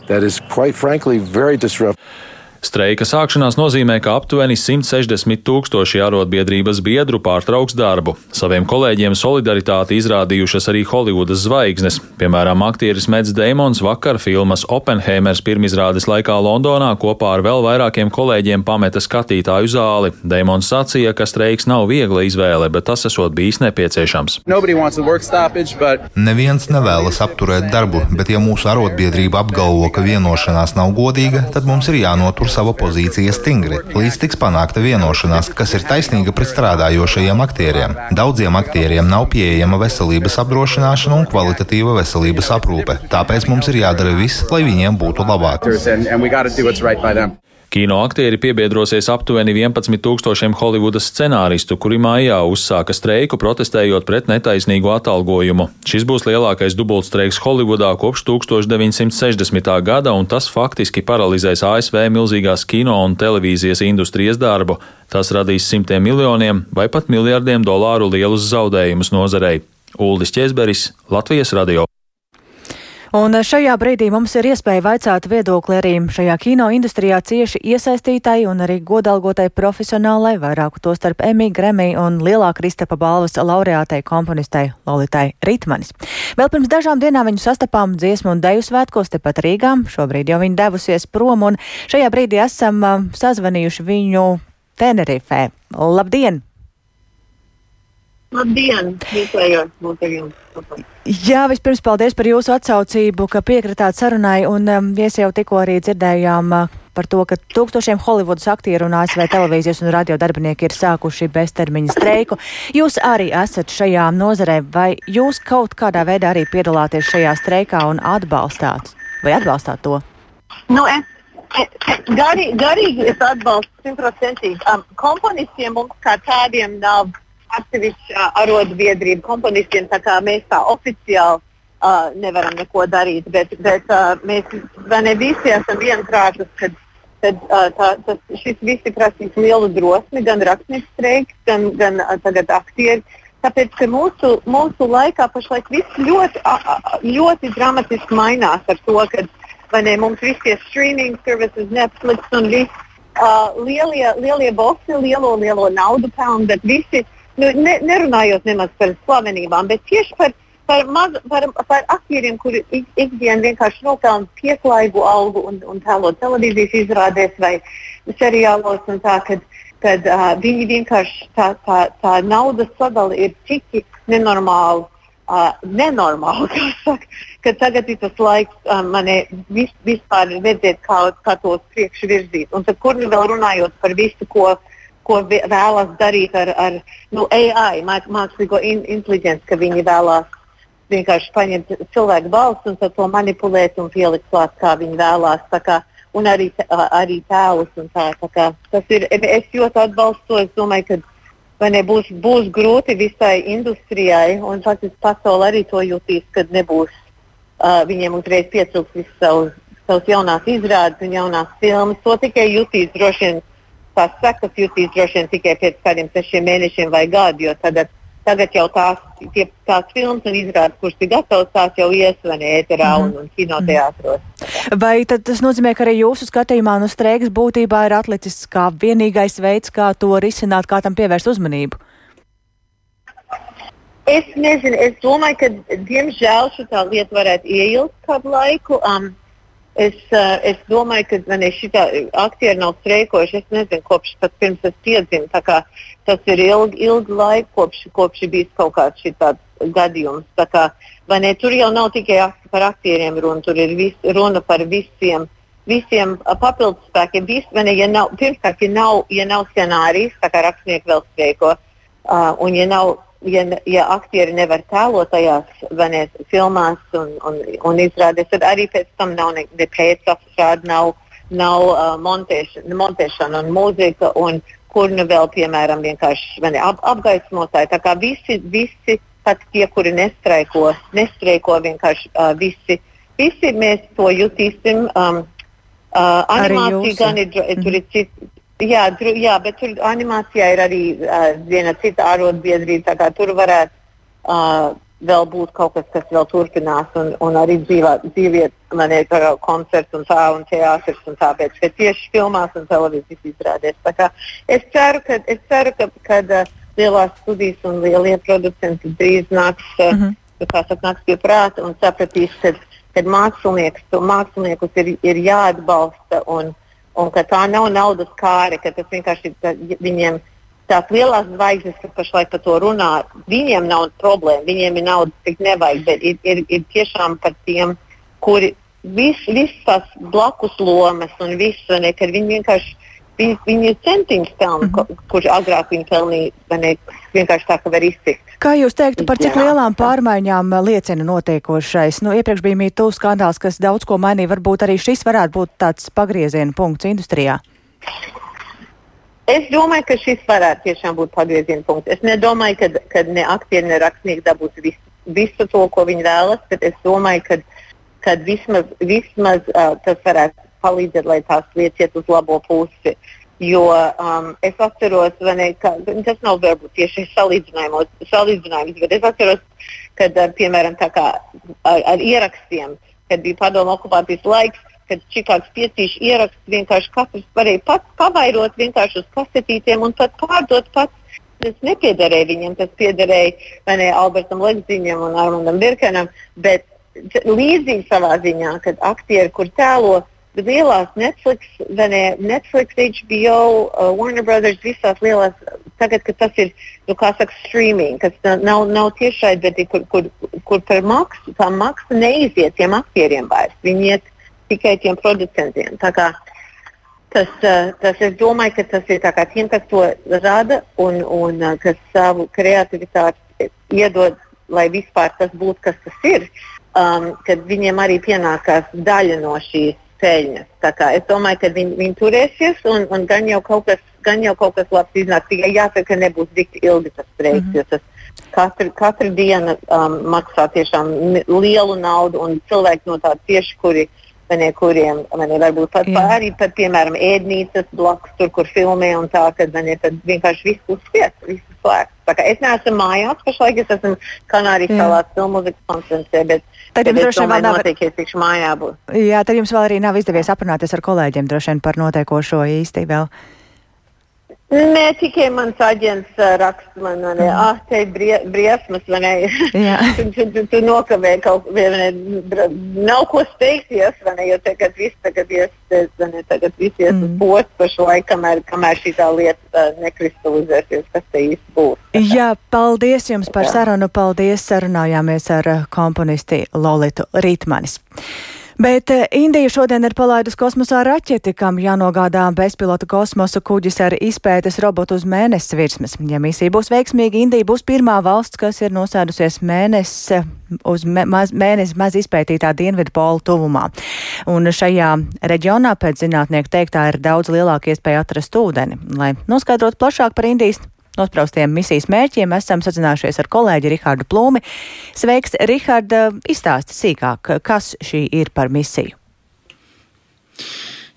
Streika sākšanās nozīmē, ka aptuveni 160 tūkstoši arotbiedrības biedru pārtrauks darbu. Saviem kolēģiem solidaritāti izrādījušas arī Holivudas zvaigznes. Piemēram, aktieris Mets Deimons vakar filmas Oppenheimers pirmizrādes laikā Londonā kopā ar vēl vairākiem kolēģiem pameta skatītāju zāli. Deimons sacīja, ka streiks nav viegla izvēle, bet tas esot bijis nepieciešams. Stoppage, but... Neviens nevēlas apturēt darbu, bet ja mūsu arotbiedrība apgalvo, ka vienošanās nav godīga, tad mums ir jānotur savu pozīciju stingri, līdz tiks panākta vienošanās, kas ir taisnīga pret strādājošajiem aktieriem. Daudziem aktieriem nav pieejama veselības apdrošināšana un kvalitatīva veselības aprūpe, tāpēc mums ir jādara viss, lai viņiem būtu labāk. Kino aktieri piebiedrosies aptuveni 11 tūkstošiem Holivudas scenāristu, kuri mājā uzsāka streiku protestējot pret netaisnīgu atalgojumu. Šis būs lielākais dubultstreiks Holivudā kopš 1960. gada, un tas faktiski paralizēs ASV milzīgās kino un televīzijas industrijas darbu. Tas radīs simtiem miljoniem vai pat miljardiem dolāru lielus zaudējumus nozarei. Uldis Česberis, Latvijas radio. Un šajā brīdī mums ir iespēja vaicāt viedokli arī šajā kino industrijā cieši iesaistītai un arī godalgotai profesionālai, vairāku to starp Emī, Gremī un lielā Kristapa balvas laureātei komponistai Lolitai Ritmanis. Vēl pirms dažām dienām viņu sastapām dziesmu un deju svētkos tepat Rīgā, šobrīd jau viņa devusies prom un šajā brīdī esam uh, sazvanījuši viņu Tenerifē. Labdien! Labdien! Ar jums! Jā, vispirms paldies par jūsu atsaucību, ka piekritāt sarunai, un um, es jau tikko arī dzirdējām uh, par to, ka tūkstošiem Holivudas aktieru un ASV televīzijas un radio darbinieki ir sākuši beztermiņa streiku. Jūs arī esat šajā nozarē, vai jūs kaut kādā veidā arī piedalāties šajā streikā un atbalstāt, vai atbalstāt to? Nu, es Garīgi, garīgi es atbalstu simtprocentīgi. Um, komponistiem mums kā tādiem nav atsevišķa arotbiedrība komponistiem, tā kā mēs tā oficiāli uh, nevaram neko darīt, bet, bet uh, mēs ne visi esam vienprātis, ka tad, uh, tā, tas, šis visi prasīs lielu drosmi, gan rakstnieks streiks, gan, gan uh, tagad aktieri. Tāpēc, ka mūsu, mūsu laikā pašlaik viss ļoti, ļoti dramatiski mainās ar to, ka ne, mums visi tie streaming services, Netflix un viss uh, lielie, lielie bosi, lielo, lielo naudu pelna, bet visi uh, nu, ne, nerunājot nemaz par slavenībām, bet tieši par, par, maz, par, par aktieriem, kuri ik, ikdienā vienkārši nopelna pieklājīgu algu un, un tēlo televīzijas izrādēs vai seriālos. Tā, kad, kad uh, viņi vienkārši tā, tā, tā naudas sadale ir tik nenormāla. Uh, nenormāli, saka, ka tagad ir tas laiks uh, man vis, vispār redzēt, kā, kā tos priekšu virzīt. Un tad, kur nu vēl runājot par visu, ko, ko vēlas darīt ar, ar nu, AI, mākslīgo in, inteligenci, ka viņi vēlās vienkārši paņemt cilvēku balstu un to manipulēt un pielikt klāt, kā viņi vēlās. Kā, un arī, arī tēlus. Tā, tā kā, tas ir, es ļoti atbalstu to. Es domāju, ka ne, būs, būs grūti visai industrijai, un faktiski pasaule arī to jutīs, kad nebūs uh, viņiem uzreiz pietrūks visas savas, savas jaunās izrādes un jaunās filmas. To tikai jutīs droši vien. Tās sekas jutīs droši vien tikai pēc kādiem sešiem mēnešiem vai gadu, jo tagad Tagad jau tās, tie, tās filmas un izrādes, kuras ir gatavas, tās jau iesvanē ēterā mm -hmm. un, un kinoteātros. Vai tas nozīmē, ka arī jūsu skatījumā no streikas būtībā ir atlicis kā vienīgais veids, kā to risināt, kā tam pievērst uzmanību? Es nezinu, es domāju, ka diemžēl šī lieta varētu ieilgt kādu laiku. Um, Es, uh, es domāju, ka man ir šī aktieri nav streikojuši. Es nezinu, kopš pat pirms es piedzimu. Tas ir ilgi, ilgi laiki, kopš, kopš bijis kaut kāds tāds gadījums. Kā, ne, tur jau nav tikai par aktieriem runa, tur ir vis, runa par visiem. Visiem papildus spēkiem, vis, ne, ja nav, pirmkārt, ja nav, ja nav scenārijs, tā kā rakstnieki vēl streiko, uh, un ja nav ja, ja aktieri nevar tēlot tajās ne, filmās un, un, un izrādēs, tad arī pēc tam nav ne, ne pēcapstrāde, nav, nav uh, montēšana, montēšana un mūzika, un kur nu vēl, piemēram, vienkārši ne, ap, apgaismotāji. Tā kā visi, visi pat tie, kuri nestreiko, nestreiko vienkārši uh, visi, visi mēs to jutīsim. Um, uh, animācija gan ir, tur ir cits Jā, dru, jā, bet tur animācijā ir arī uh, viena cita arotbiedrība. Tur varētu uh, vēl būt kaut kas, kas vēl turpinās, un, un arī dzīvā, dzīvie man ir koncerts un tā, un teātris un tāpēc, ka tieši filmās un televīzijas izrādēs. Es ceru, ka, es ceru, ka kad, uh, lielās studijas un lielie producenti drīz nāks, uh, mm -hmm. saka, nāks pie prāta un sapratīs, ka, ka māksliniekus ir, ir jāatbalsta. Un, un ka tā nav naudas kāre, ka tas vienkārši ir viņiem. Tās lielās zvaigznes, kas pašlaik par to runā, viņiem nav problēma. Viņiem ir nauda, cik nevajag, bet ir, ir, ir tiešām par tiem, kuri visas vis tās blakus lomas un viss, ne, kad viņi vienkārši Viņi, viņi ir centiņš pelna, mm -hmm. kurš agrāk viņi pelnīja vienkārši tā, ka var iztikt. Kā jūs teiktu, par cik lielām pārmaiņām liecina notiekošais? Nu, iepriekš bija mītū skandāls, kas daudz ko mainīja. Varbūt arī šis varētu būt tāds pagrieziena punkts industrijā. Es domāju, ka šis varētu tiešām būt pagrieziena punkts. Es nedomāju, ka, ne aktieri, ne rakstnieki dabūs visu, visu to, ko viņi vēlas, bet es domāju, ka vismaz, vismaz uh, tas varētu palīdzēt, lai tās lietas iet uz labo pusi. Jo um, es atceros, ne, ka tas nav varbūt tieši salīdzinājums, bet es atceros, kad, piemēram, ar, ar ierakstiem, kad bija padomu okupācijas laiks, kad Čikāgas piecīšu ieraksts vienkārši katrs varēja pats pavairot vienkārši uz kasetītiem un pat pārdot pats. Tas nepiederēja viņam, tas piederēja ne, Albertam Legziņam un Armandam Birkenam, bet līdzīgi savā ziņā, kad aktieri, kur tēlo lielās Netflix, ne, Netflix, HBO, uh, Warner Brothers, visās lielās, tagad, kad tas ir, nu, kā saka, streaming, kas nav, nav tiešai, bet kur, kur, kur par maksu, tā maksa neiziet tiem aktieriem vairs. Viņi iet tikai tiem producentiem. Tā kā, tas, uh, tas, es domāju, ka tas ir tiem, kas to rada un, un uh, kas savu kreativitāti iedod, lai vispār tas būtu, kas tas ir. Um, kad viņiem arī pienākās daļa no šīs peļņas. Es domāju, ka viņi, viņi turēsies un, un gan, jau kas, gan jau kaut kas labs iznāks. Tikai jāsaka, ka nebūs tik ilgi tas streiks, mm -hmm. jo tas katru, katru dienu um, maksā tiešām lielu naudu un cilvēki no tā tieši, kuri ne, kuriem ne, varbūt pat Jā. arī, pat, piemēram, ēdnīcas blakus, tur, kur filmē un tā, kad ne, vienkārši viss uzspiest, viss slēgts. Es neesmu mājās, pašlaik es esmu Kanārijas salās filmmuzikas konferencē, bet Tad jums droši vien vēl nav tikšu mājā būt. Jā, tad jums vēl arī nav izdevies aprunāties ar kolēģiem droši vien par notiekošo īsti vēl. Nē, tikai mans aģents raksta man, ne, mm. ah, te ir brie, briesmas, vai ne? tu, tu, tu, tu nokavēji kaut ko, ne? Nav ko steigties, vai ne? Jo tagad viss tagad ies, vai ne? Tagad viss ies mm. uz postu laiku, kamēr, kamēr šī tā lieta nekristalizēsies, kas te īsti būs. Jā, paldies jums par Jā. sarunu. Paldies, sarunājāmies ar komponisti Lolitu Rītmanis. Bet eh, Indija šodien ir palaidusi kosmosā raķeti, kam jānogādā bezpilota kosmosa kuģis ar izpētes robotu uz mēnesis virsmas. Ja misija būs veiksmīga, Indija būs pirmā valsts, kas ir nosēdusies mēnesi uz maz, mēnesi maz izpētītā dienvidu pola tuvumā. Un šajā reģionā pēc zinātnieku teiktā ir daudz lielāka iespēja atrast ūdeni. Lai noskaidrotu plašāk par Indijas nospraustiem misijas mērķiem esam sazinājušies ar kolēģi Rihardu Plūmi. Sveiks, Riharda, izstāsti sīkāk, kas šī ir par misiju.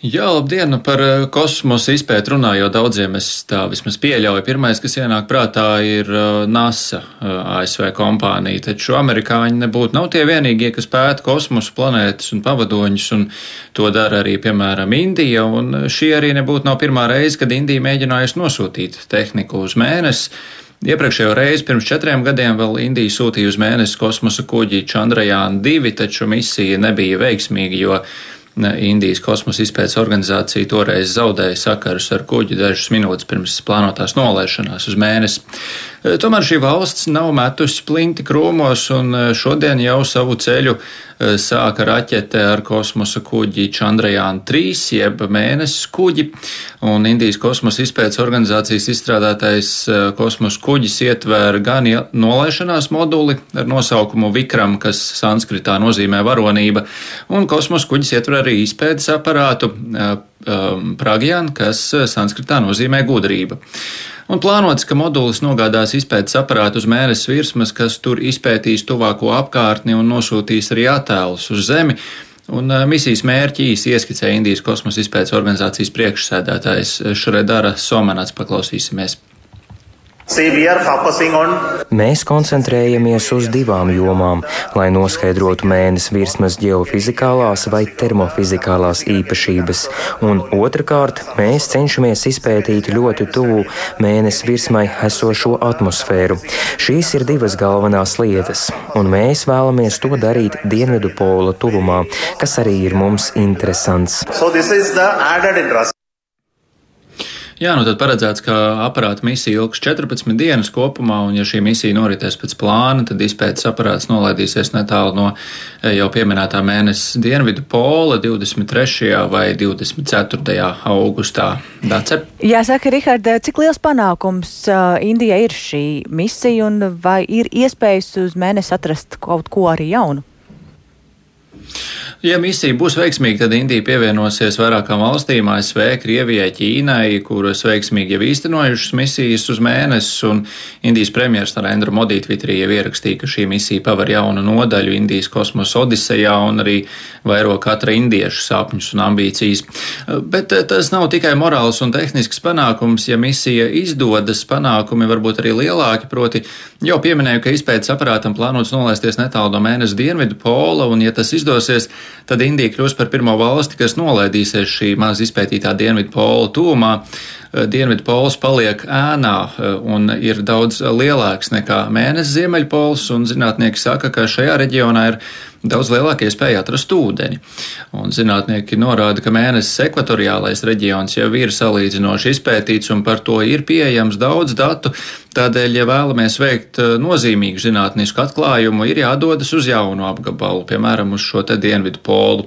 Jā, labdien! Nu, par eh, kosmosa izpēti runājot daudziem, es tā vismaz pieļauju. Pirmais, kas ienāk prātā, ir eh, NASA, eh, ASV kompānija. Taču amerikāņi nebūtu nav tie vienīgie, kas pēta kosmosa planētas un pavadoņus, un to dara arī, piemēram, Indija. Un šī arī nebūtu nav pirmā reize, kad Indija mēģinājusi nosūtīt tehniku uz mēnesi. Iepriekšējo reizi pirms četriem gadiem vēl Indija sūtīja uz mēnesi kosmosa kuģi Chandrayaan 2, taču misija nebija veiksmīga, jo Indijas kosmosa izpētes organizācija toreiz zaudēja sakarus ar kuģi dažas minūtes pirms plānotās nolaišanās uz mēnesi. E, tomēr šī valsts nav metusi plinti krūmos un e, šodien jau savu ceļu e, sāka raķete ar kosmosa kuģi Chandrayaan 3, jeb mēnesis kuģi, un Indijas kosmosa izpētes organizācijas izstrādātais kosmosa kuģis ietver gan nolaišanās moduli ar nosaukumu Vikram, kas sanskritā nozīmē varonība, un kosmosa kuģis ietver arī izpētes aparātu Pragjan, kas sanskritā nozīmē gudrība un plānots, ka modulis nogādās izpētes aparātu uz mēnesis virsmas, kas tur izpētīs tuvāko apkārtni un nosūtīs arī attēlus uz Zemi. Un misijas mērķi īsi ieskicēja Indijas kosmosa izpētes organizācijas priekšsēdētājs Šredara Somanats. Paklausīsimies! Mēs koncentrējamies uz divām jomām, lai noskaidrotu mēnesi virsmas geofizikālās vai termofizikālās īpašības, un otrkārt, mēs cenšamies izpētīt ļoti tuvu mēnesi virsmai esošo atmosfēru. Šīs ir divas galvenās lietas, un mēs vēlamies to darīt dienvidu pola tuvumā, kas arī ir mums interesants. So Jā, nu tad paredzēts, ka aparāta misija ilgs 14 dienas kopumā, un ja šī misija noritēs pēc plāna, tad izpētes aparāts nolaidīsies netālu no eh, jau pieminētā mēnesis dienvidu pola 23. vai 24. augustā. Dace? Jāsaka, Rihard, cik liels panākums Indijai ir šī misija, un vai ir iespējas uz mēnesi atrast kaut ko arī jaunu? Ja misija būs veiksmīga, tad Indija pievienosies vairākām valstīm - ASV, Krievijai, Ķīnai, kuras veiksmīgi jau īstenojušas misijas uz mēnesi, un Indijas premjeras Narendra Modī Twitterī jau ierakstīja, ka šī misija paver jaunu nodaļu Indijas kosmosa odisejā un arī vairo katra indiešu sapņus un ambīcijas. Bet eh, tas nav tikai morāls un tehnisks panākums, ja misija izdodas, panākumi varbūt arī lielāki, proti jau pieminēju, ka izpētes aparātam plānots nolaisties netālu no mēnesi dienvidu pola, un ja tas izdosies, tad Indija kļūs par pirmo valsti, kas nolaidīsies šī maz izpētītā dienvidu pola tūmā. Eh, dienvidu pols paliek ēnā eh, un ir daudz lielāks nekā mēnesis ziemeļpols, un zinātnieki saka, ka šajā reģionā ir daudz lielāka iespēja atrast ūdeni. Un zinātnieki norāda, ka mēnesis ekvatoriālais reģions jau ir salīdzinoši izpētīts un par to ir pieejams daudz datu. Tādēļ, ja vēlamies veikt eh, nozīmīgu zinātnisku atklājumu, ir jādodas uz jaunu apgabalu, piemēram, uz šo te dienvidu polu.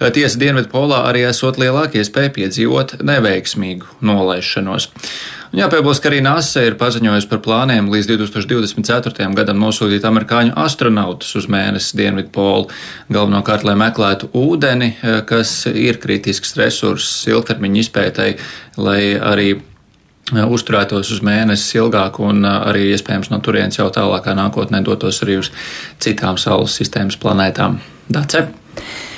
Eh, tiesa, dienvidu polā arī esot lielāka iespēja piedzīvot neveiksmīgu nolaišanos. Un jāpiebilst, ka arī NASA ir paziņojusi par plāniem līdz 2024. gadam nosūtīt amerikāņu astronautus uz mēnesi dienvidu polu, galvenokārt, lai meklētu ūdeni, eh, kas ir kritisks resurss ilgtermiņa izpētai, lai arī eh, uzturētos uz mēnesi ilgāk un eh, arī iespējams no turienes jau tālākā nākotnē dotos arī uz citām Saules sistēmas planētām. Dace!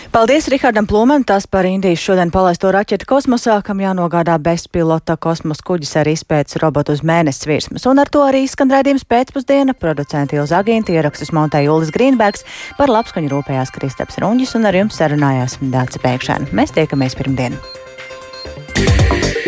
Paldies Rihardam Plūmam, tas par Indijas šodien palaisto raķetu kosmosā, kam jānogādā bezpilota kosmosa kuģis ar izpētes robotu uz mēnesis virsmas. Un ar to arī skan raidījums pēcpusdiena. Producenti Ilza Agīnti ierakstus montēja Ulis Grīnbergs, par labskaņu rūpējās Kristaps Runģis un ar jums sarunājās Dāca Pēkšēna. Mēs tiekamies pirmdien. Yeah.